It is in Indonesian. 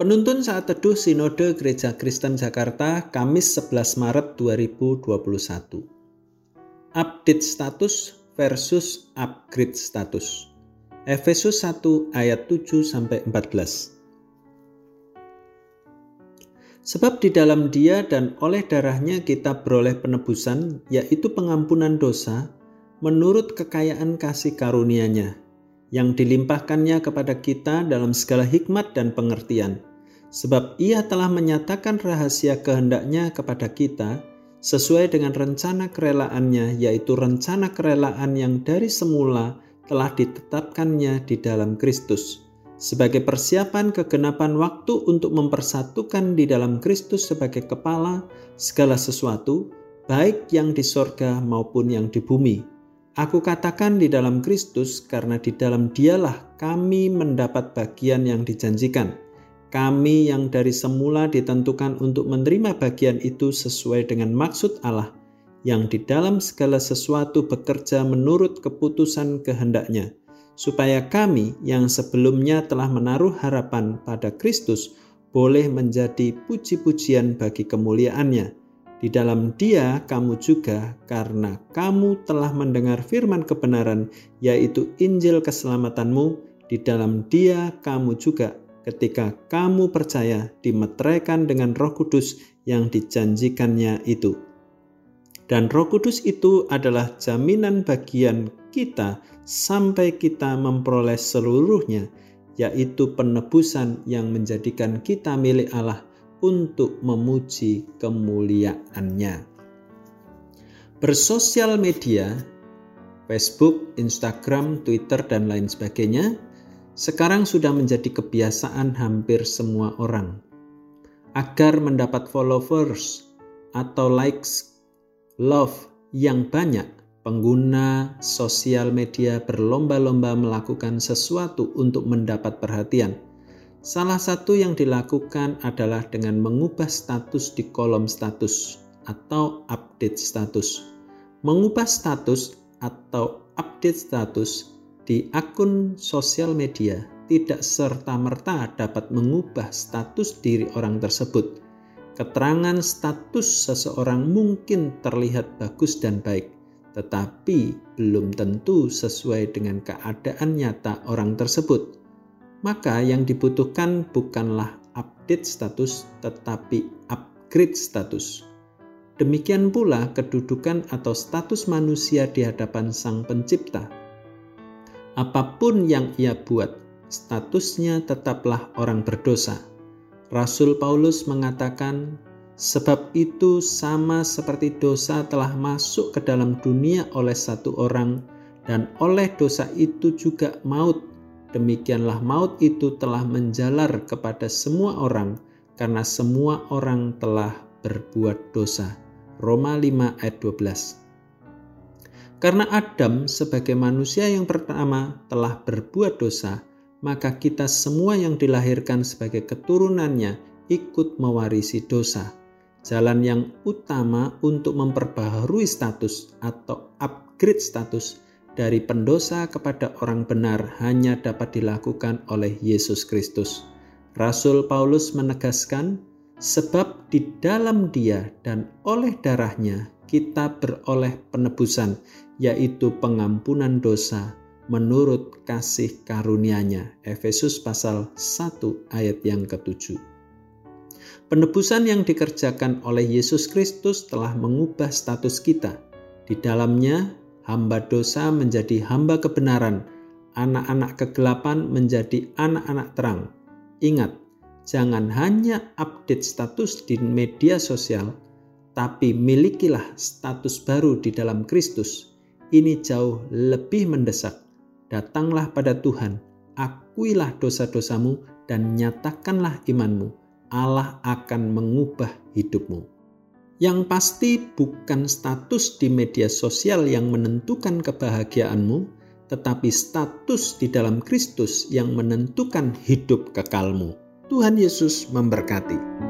Penuntun saat teduh Sinode Gereja Kristen Jakarta Kamis 11 Maret 2021. Update status versus upgrade status. Efesus 1 ayat 7 sampai 14. Sebab di dalam Dia dan oleh darahnya kita beroleh penebusan, yaitu pengampunan dosa, menurut kekayaan kasih karunia-Nya, yang dilimpahkannya kepada kita dalam segala hikmat dan pengertian sebab ia telah menyatakan rahasia kehendaknya kepada kita sesuai dengan rencana kerelaannya, yaitu rencana kerelaan yang dari semula telah ditetapkannya di dalam Kristus. Sebagai persiapan kegenapan waktu untuk mempersatukan di dalam Kristus sebagai kepala segala sesuatu, baik yang di sorga maupun yang di bumi. Aku katakan di dalam Kristus karena di dalam dialah kami mendapat bagian yang dijanjikan kami yang dari semula ditentukan untuk menerima bagian itu sesuai dengan maksud Allah yang di dalam segala sesuatu bekerja menurut keputusan kehendaknya, supaya kami yang sebelumnya telah menaruh harapan pada Kristus boleh menjadi puji-pujian bagi kemuliaannya. Di dalam dia kamu juga karena kamu telah mendengar firman kebenaran yaitu Injil keselamatanmu, di dalam dia kamu juga ketika kamu percaya dimeteraikan dengan Roh Kudus yang dijanjikannya itu. Dan Roh Kudus itu adalah jaminan bagian kita sampai kita memperoleh seluruhnya, yaitu penebusan yang menjadikan kita milik Allah untuk memuji kemuliaannya. Bersosial media, Facebook, Instagram, Twitter, dan lain sebagainya, sekarang sudah menjadi kebiasaan hampir semua orang. Agar mendapat followers atau likes, love yang banyak, pengguna sosial media berlomba-lomba melakukan sesuatu untuk mendapat perhatian. Salah satu yang dilakukan adalah dengan mengubah status di kolom status atau update status. Mengubah status atau update status di akun sosial media tidak serta-merta dapat mengubah status diri orang tersebut. Keterangan status seseorang mungkin terlihat bagus dan baik, tetapi belum tentu sesuai dengan keadaan nyata orang tersebut. Maka yang dibutuhkan bukanlah update status, tetapi upgrade status. Demikian pula kedudukan atau status manusia di hadapan Sang Pencipta apa pun yang ia buat, statusnya tetaplah orang berdosa. Rasul Paulus mengatakan, "Sebab itu, sama seperti dosa telah masuk ke dalam dunia oleh satu orang, dan oleh dosa itu juga maut. Demikianlah maut itu telah menjalar kepada semua orang, karena semua orang telah berbuat dosa." Roma 5 ayat 12. Karena Adam sebagai manusia yang pertama telah berbuat dosa, maka kita semua yang dilahirkan sebagai keturunannya ikut mewarisi dosa. Jalan yang utama untuk memperbaharui status atau upgrade status dari pendosa kepada orang benar hanya dapat dilakukan oleh Yesus Kristus. Rasul Paulus menegaskan, sebab di dalam dia dan oleh darahnya kita beroleh penebusan, yaitu pengampunan dosa menurut kasih karunia-Nya. Efesus pasal 1 ayat yang ketujuh. Penebusan yang dikerjakan oleh Yesus Kristus telah mengubah status kita. Di dalamnya, hamba dosa menjadi hamba kebenaran, anak-anak kegelapan menjadi anak-anak terang. Ingat, jangan hanya update status di media sosial, tapi milikilah status baru di dalam Kristus. Ini jauh lebih mendesak. Datanglah pada Tuhan, akuilah dosa-dosamu, dan nyatakanlah imanmu. Allah akan mengubah hidupmu. Yang pasti, bukan status di media sosial yang menentukan kebahagiaanmu, tetapi status di dalam Kristus yang menentukan hidup kekalmu. Tuhan Yesus memberkati.